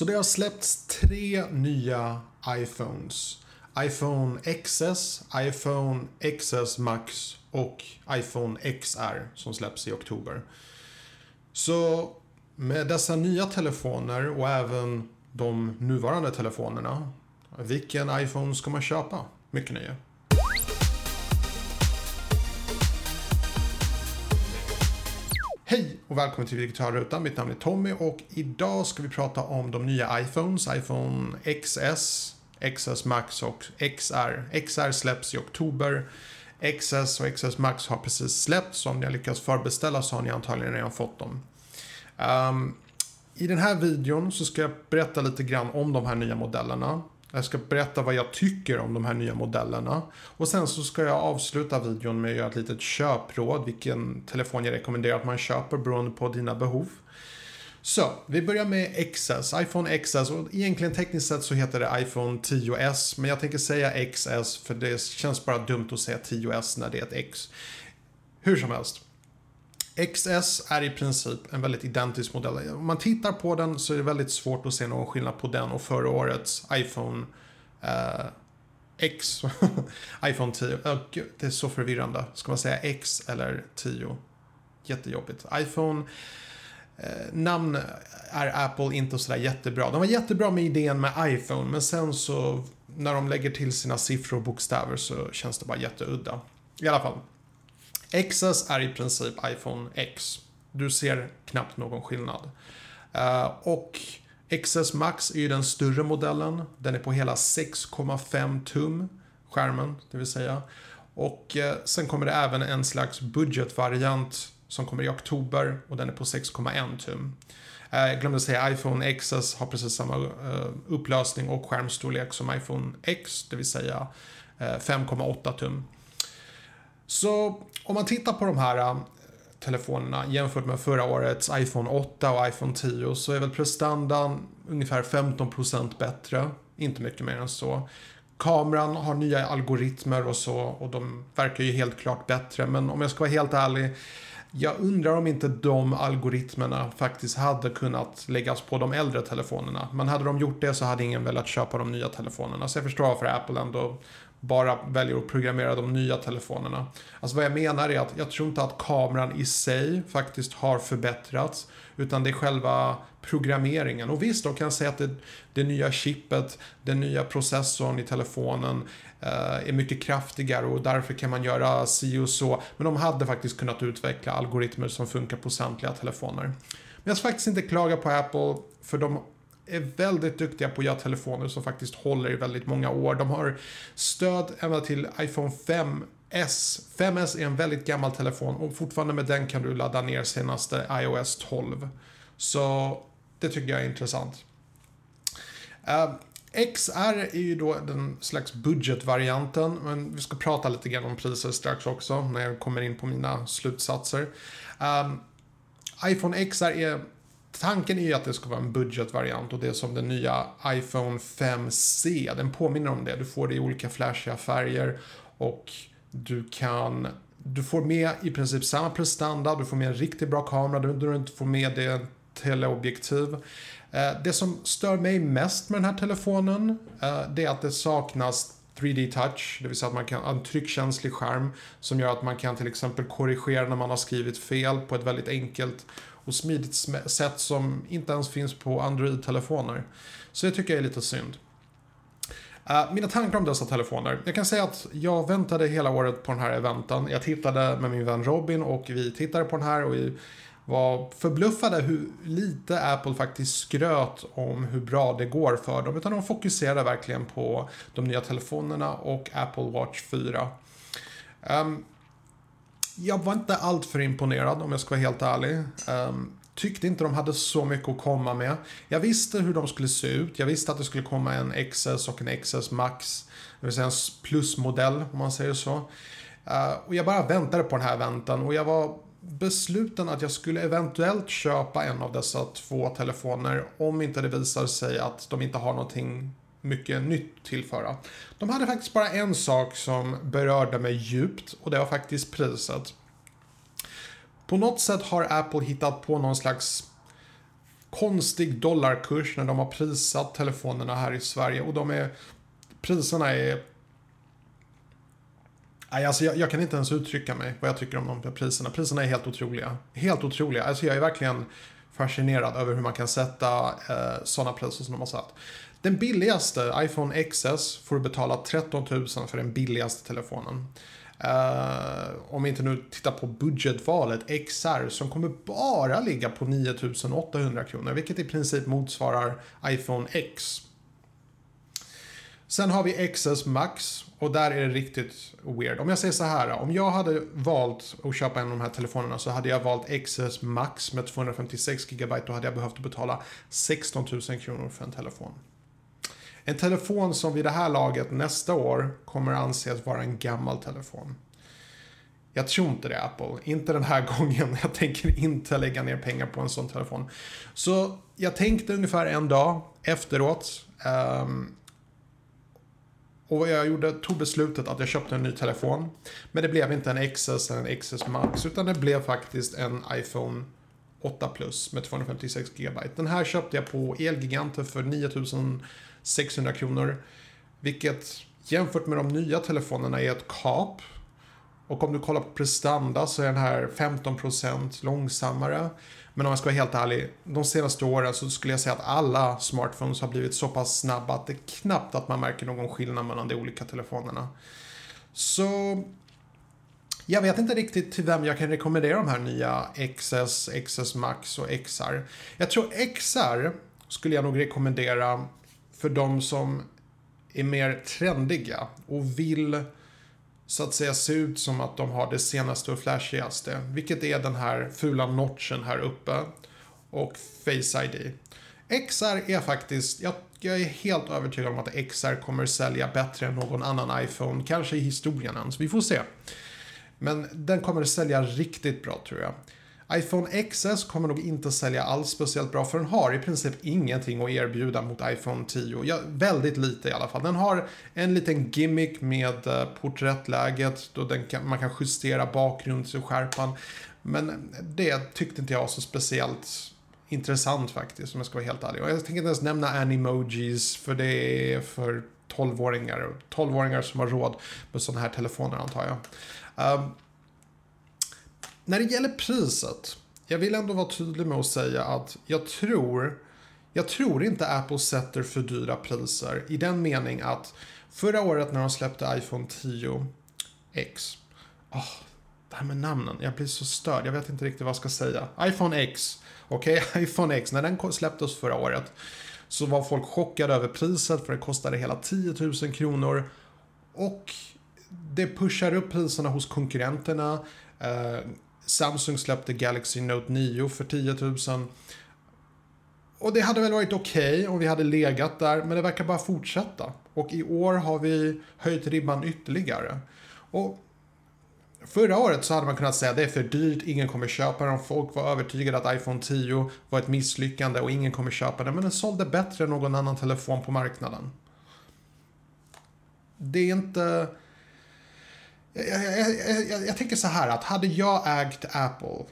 Så det har släppts tre nya iPhones. iPhone XS, iPhone XS Max och iPhone XR som släpps i oktober. Så med dessa nya telefoner och även de nuvarande telefonerna, vilken iPhone ska man köpa? Mycket nöje. Hej och välkommen till Digitalrutan. Mitt namn är Tommy och idag ska vi prata om de nya iPhones. iPhone XS, XS Max och XR. XR släpps i oktober. XS och XS Max har precis släppts. Så om ni har lyckats förbeställa så har ni antagligen redan fått dem. Um, I den här videon så ska jag berätta lite grann om de här nya modellerna. Jag ska berätta vad jag tycker om de här nya modellerna. Och sen så ska jag avsluta videon med att göra ett litet köpråd. Vilken telefon jag rekommenderar att man köper beroende på dina behov. Så, vi börjar med XS. iPhone XS. Och egentligen tekniskt sett så heter det iPhone 10S. Men jag tänker säga XS för det känns bara dumt att säga 10S när det är ett X. Hur som helst. XS är i princip en väldigt identisk modell. Om man tittar på den så är det väldigt svårt att se någon skillnad på den och förra årets iPhone eh, X. iPhone 10. Oh, Gud, det är så förvirrande. Ska man säga X eller 10? Jättejobbigt. iPhone eh, namn är Apple inte sådär jättebra. De var jättebra med idén med iPhone men sen så när de lägger till sina siffror och bokstäver så känns det bara jätteudda. I alla fall. XS är i princip iPhone X. Du ser knappt någon skillnad. Eh, och XS Max är ju den större modellen. Den är på hela 6,5 tum skärmen, det vill säga. Och eh, sen kommer det även en slags budgetvariant som kommer i oktober och den är på 6,1 tum. Eh, jag glömde säga iPhone XS har precis samma upplösning och skärmstorlek som iPhone X, det vill säga 5,8 tum. Så om man tittar på de här eh, telefonerna jämfört med förra årets iPhone 8 och iPhone 10 så är väl prestandan ungefär 15% bättre. Inte mycket mer än så. Kameran har nya algoritmer och så och de verkar ju helt klart bättre men om jag ska vara helt ärlig jag undrar om inte de algoritmerna faktiskt hade kunnat läggas på de äldre telefonerna. Men hade de gjort det så hade ingen velat köpa de nya telefonerna. Så jag förstår varför Apple ändå bara väljer att programmera de nya telefonerna. Alltså vad jag menar är att jag tror inte att kameran i sig faktiskt har förbättrats. Utan det är själva programmeringen. Och visst, de kan säga att det, det nya chippet, den nya processorn i telefonen eh, är mycket kraftigare och därför kan man göra si och så. Men de hade faktiskt kunnat utveckla algoritmer som funkar på samtliga telefoner. Men jag ska faktiskt inte klaga på Apple för de är väldigt duktiga på att göra telefoner som faktiskt håller i väldigt många år. De har stöd ända till iPhone 5S. 5S är en väldigt gammal telefon och fortfarande med den kan du ladda ner senaste iOS 12. Så det tycker jag är intressant. Eh, uh, XR är ju då den slags budgetvarianten, men vi ska prata lite grann om priser strax också när jag kommer in på mina slutsatser. Um, iPhone XR är Tanken är ju att det ska vara en budgetvariant och det är som den nya iPhone 5C. Den påminner om det. Du får det i olika flashiga färger och du kan du får med i princip samma prestanda, du får med en riktigt bra kamera, du, du får med det teleobjektiv. Eh, det som stör mig mest med den här telefonen, eh, det är att det saknas 3D touch, det vill säga att man kan ha en tryckkänslig skärm som gör att man kan till exempel korrigera när man har skrivit fel på ett väldigt enkelt och smidigt sätt som inte ens finns på Android-telefoner. Så det tycker jag är lite synd. Uh, mina tankar om dessa telefoner. Jag kan säga att jag väntade hela året på den här eventen. Jag tittade med min vän Robin och vi tittade på den här och vi var förbluffade hur lite Apple faktiskt skröt om hur bra det går för dem. Utan de fokuserade verkligen på de nya telefonerna och Apple Watch 4. Um, ehm, jag var inte alltför imponerad om jag ska vara helt ärlig. Um, tyckte inte de hade så mycket att komma med. Jag visste hur de skulle se ut. Jag visste att det skulle komma en XS och en XS Max. Det vill säga en plusmodell om man säger så. Uh, och jag bara väntade på den här eventen och jag var besluten att jag skulle eventuellt köpa en av dessa två telefoner om inte det visar sig att de inte har någonting mycket nytt tillföra. De hade faktiskt bara en sak som berörde mig djupt och det var faktiskt priset. På något sätt har Apple hittat på någon slags konstig dollarkurs när de har prisat telefonerna här i Sverige och de är, priserna är Nej, alltså jag, jag, kan inte ens uttrycka mig vad jag tycker om de priserna. Priserna är helt otroliga. Helt otroliga. Alltså jag är verkligen fascinerad över hur man kan sätta eh, sådana priser som de har satt. Den billigaste, iPhone XS, får du betala 13 000 för den billigaste telefonen. Uh, om vi inte nu tittar på budgetvalet XR som kommer bara ligga på 9800 kronor, vilket i princip motsvarar iPhone X. Sen har vi XS Max och där är det riktigt weird. Om jag säger så här, om jag hade valt att köpa en av de här telefonerna så hade jag valt XS Max med 256 GB då hade jag behövt betala 16 000 kronor för en telefon. En telefon som vid det här laget nästa år kommer anses vara en gammal telefon. Jag tror inte det Apple. Inte den här gången. Jag tänker inte lägga ner pengar på en sån telefon. Så jag tänkte ungefär en dag efteråt. Um, och jag gjorde, tog beslutet att jag köpte en ny telefon. Men det blev inte en XS eller en XS Max, utan det blev faktiskt en iPhone 8 Plus med 256 GB. Den här köpte jag på Elgiganten för 9000 600 kronor. Vilket jämfört med de nya telefonerna är ett kap. Och om du kollar på prestanda så är den här 15% långsammare. Men om jag ska vara helt ärlig, de senaste åren så skulle jag säga att alla smartphones har blivit så pass snabba att det är knappt att man märker någon skillnad mellan de olika telefonerna. Så jag vet inte riktigt till vem jag kan rekommendera de här nya XS, XS Max och XR. Jag tror XR skulle jag nog rekommendera för de som är mer trendiga och vill så att säga se ut som att de har det senaste och flashigaste. Vilket är den här fula notchen här uppe. Och Face ID. XR är faktiskt, jag, jag är helt övertygad om att XR kommer sälja bättre än någon annan iPhone. Kanske i historien ens, vi får se. Men den kommer sälja riktigt bra tror jag iPhone XS kommer nog inte sälja alls speciellt bra för den har i princip ingenting att erbjuda mot iPhone 10. Ja, väldigt lite i alla fall. Den har en liten gimmick med eh, porträttläget då den kan, man kan justera bakgrundsskärpan. Men det tyckte inte jag var så speciellt intressant faktiskt om jag ska vara helt ärlig. Och jag tänker inte ens nämna animojis för det är för 12-åringar. 12-åringar som har råd med sådana här telefoner antar jag. Um, när det gäller priset, jag vill ändå vara tydlig med att säga att jag tror, jag tror inte Apple sätter för dyra priser i den mening att förra året när de släppte iPhone 10X, oh, ah, det här med namnen, jag blir så störd, jag vet inte riktigt vad jag ska säga. iPhone X, okej, okay? iPhone X, när den släpptes förra året så var folk chockade över priset för det kostade hela 10 000 kronor. Och det pushar upp priserna hos konkurrenterna. Eh, Samsung släppte Galaxy Note 9 för 10 000. Och det hade väl varit okej okay om vi hade legat där, men det verkar bara fortsätta. Och i år har vi höjt ribban ytterligare. Och Förra året så hade man kunnat säga att det är för dyrt, ingen kommer köpa den. Folk var övertygade att iPhone 10 var ett misslyckande och ingen kommer köpa den. Men den sålde bättre än någon annan telefon på marknaden. Det är inte jag, jag, jag, jag, tänker så här att hade jag ägt Apple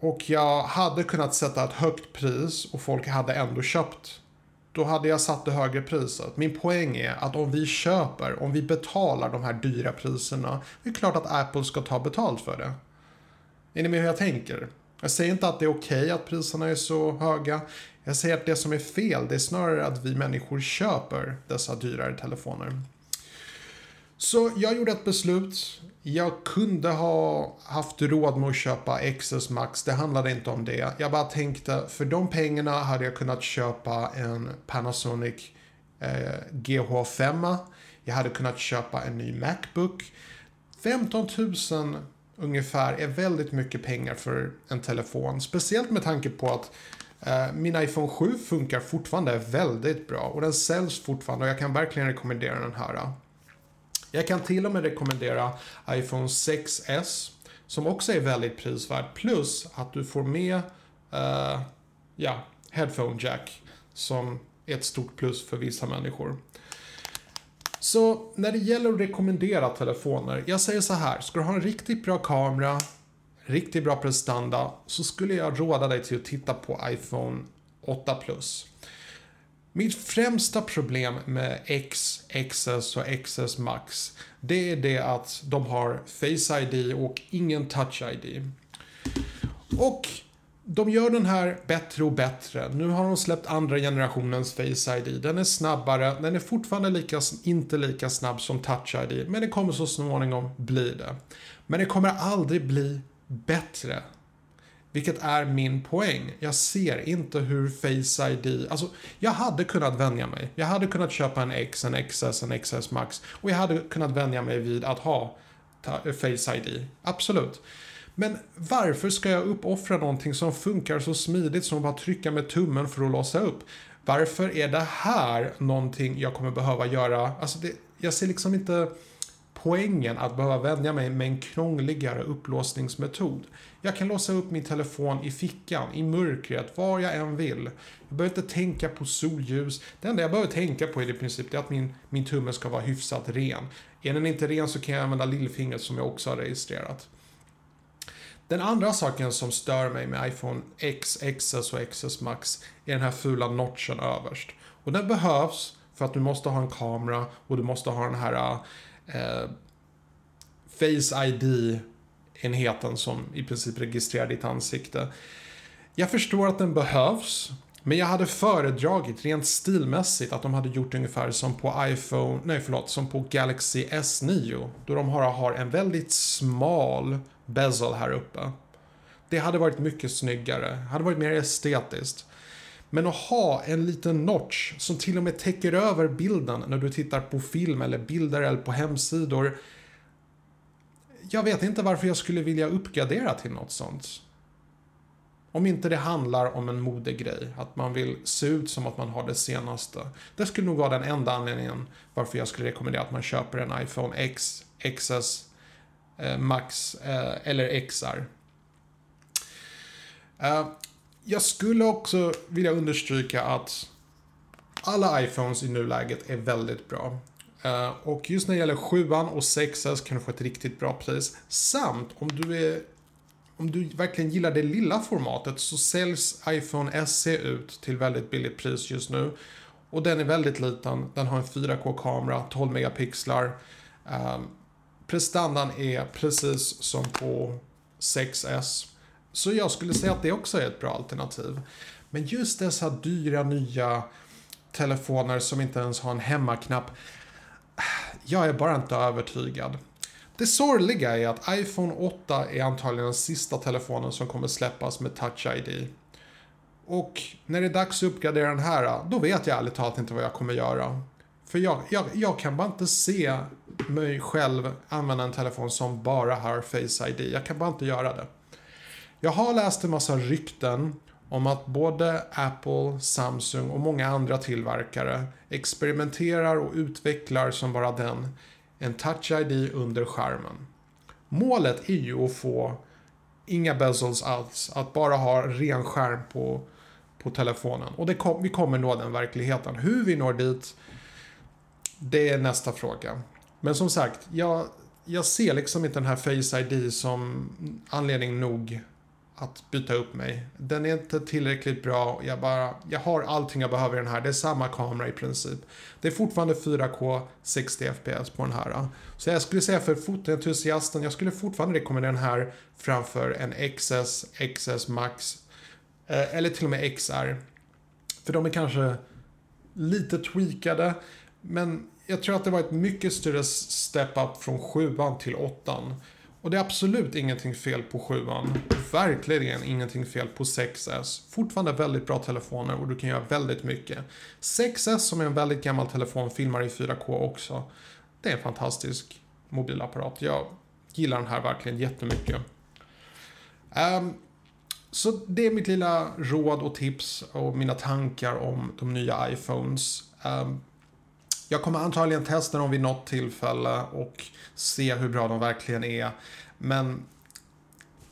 och jag hade kunnat sätta ett högt pris och folk hade ändå köpt. Då hade jag satt det högre priset. Min poäng är att om vi köper, om vi betalar de här dyra priserna. Det är klart att Apple ska ta betalt för det. Är ni med hur jag tänker? Jag säger inte att det är okej okay att priserna är så höga. Jag säger att det som är fel, det är snarare att vi människor köper dessa dyrare telefoner. Så jag gjorde ett beslut. Jag kunde ha haft råd med att köpa XS Max. Det handlade inte om det. Jag bara tänkte, för de pengarna hade jag kunnat köpa en Panasonic eh, GH5. Jag hade kunnat köpa en ny Macbook. 15 000 ungefär är väldigt mycket pengar för en telefon. Speciellt med tanke på att eh, min iPhone 7 funkar fortfarande väldigt bra och den säljs fortfarande och jag kan verkligen rekommendera den här. Jag kan till och med rekommendera iPhone 6S som också är väldigt prisvärd. Plus att du får med uh, ja, headphone jack som är ett stort plus för vissa människor. Så när det gäller att rekommendera telefoner, jag säger så här, ska du ha en riktigt bra kamera, riktigt bra prestanda så skulle jag råda dig till att titta på iPhone 8 Plus. Mitt främsta problem med X, XS och XS Max det är det att de har Face ID och ingen Touch ID. Och de gör den här bättre och bättre. Nu har de släppt andra generationens Face ID. Den är snabbare, den är fortfarande lika, inte lika snabb som Touch ID, men det kommer så småningom bli det. Men det kommer aldrig bli bättre. Vilket är min poäng. Jag ser inte hur Face ID... Alltså, jag hade kunnat vänja mig. Jag hade kunnat köpa en X, en XS, en XS Max och jag hade kunnat vänja mig vid att ha Face ID. Absolut. Men varför ska jag uppoffra någonting som funkar så smidigt som att bara trycka med tummen för att låsa upp? Varför är det här någonting jag kommer behöva göra? Alltså det, jag ser liksom inte poängen att behöva vänja mig med en krångligare upplåsningsmetod. Jag kan låsa upp min telefon i fickan, i mörkret, var jag än vill. Jag behöver inte tänka på solljus. Det enda jag behöver tänka på är i princip att min, min tumme ska vara hyfsat ren. Är den inte ren så kan jag använda lillfingret som jag också har registrerat. Den andra saken som stör mig med iPhone X, XS och XS Max är den här fula notchen överst. Och den behövs för att du måste ha en kamera och du måste ha den här eh, Face ID-enheten som i princip registrerar ditt ansikte. Jag förstår att den behövs, men jag hade föredragit rent stilmässigt att de hade gjort ungefär som på iPhone, nej förlåt, som på Galaxy S9. Då de har, har en väldigt smal bezel här uppe. Det hade varit mycket snyggare, hade varit mer estetiskt. Men att ha en liten notch som till och med täcker över bilden när du tittar på film eller bilder eller på hemsidor. Jag vet inte varför jag skulle vilja uppgradera till något sånt. Om inte det handlar om en modegrej, att man vill se ut som att man har det senaste. Det skulle nog vara den enda anledningen varför jag skulle rekommendera att man köper en iPhone X, XS, eh, Max eh, eller XR. Eh, jag skulle också vilja understryka att alla iPhones i nuläget är väldigt bra. Uh, och just när det gäller 7 och 6S kan du få ett riktigt bra pris. Samt om du är om du verkligen gillar det lilla formatet så säljs iPhone SE ut till väldigt billigt pris just nu. Och den är väldigt liten. Den har en 4K-kamera, 12 megapixlar. Um, prestandan är precis som på 6S. Så jag skulle säga att det också är ett bra alternativ. Men just dessa dyra nya telefoner som inte ens har en hemmaknapp. Jag är bara inte övertygad. Det sorgliga är att iPhone 8 är antagligen den sista telefonen som kommer släppas med Touch ID. Och när det är dags att uppgradera den här, då vet jag ärligt talat inte vad jag kommer göra. För jag, jag, jag kan bara inte se mig själv använda en telefon som bara har Face ID. Jag kan bara inte göra det. Jag har läst en massa rykten om att både Apple, Samsung och många andra tillverkare experimenterar och utvecklar som bara den en Touch ID under skärmen. Målet är ju att få inga bezels alls, att bara ha ren skärm på, på telefonen. Och det kom, vi kommer nå den verkligheten. Hur vi når dit, det är nästa fråga. Men som sagt, jag, jag ser liksom inte den här Face ID som anledning nog att byta upp mig. Den är inte tillräckligt bra. Jag, bara, jag har allting jag behöver i den här. Det är samma kamera i princip. Det är fortfarande 4K 60 FPS på den här. Så jag skulle säga för fotoentusiasten, jag skulle fortfarande rekommendera den här framför en XS, XS Max eh, eller till och med XR. För de är kanske lite tweakade, men jag tror att det var ett mycket större step up från 7 till 8. Och det är absolut ingenting fel på 7 Verkligen ingenting fel på 6S. Fortfarande väldigt bra telefoner och du kan göra väldigt mycket. 6S som är en väldigt gammal telefon filmar i 4K också. Det är en fantastisk mobilapparat. Jag gillar den här verkligen jättemycket. Um, så det är mitt lilla råd och tips och mina tankar om de nya iPhones. Um, jag kommer antagligen testa dem vid något tillfälle och se hur bra de verkligen är. Men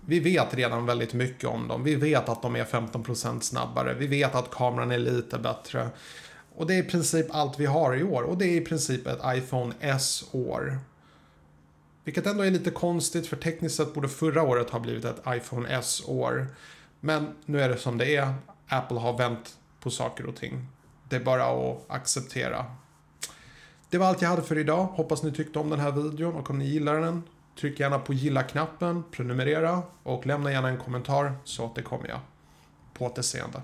vi vet redan väldigt mycket om dem. Vi vet att de är 15% snabbare. Vi vet att kameran är lite bättre. Och det är i princip allt vi har i år. Och det är i princip ett iPhone S-år. Vilket ändå är lite konstigt för tekniskt sett borde förra året ha blivit ett iPhone S-år. Men nu är det som det är. Apple har vänt på saker och ting. Det är bara att acceptera. Det var allt jag hade för idag. Hoppas ni tyckte om den här videon och om ni gillar den, tryck gärna på gilla-knappen, prenumerera och lämna gärna en kommentar så återkommer jag. På återseende.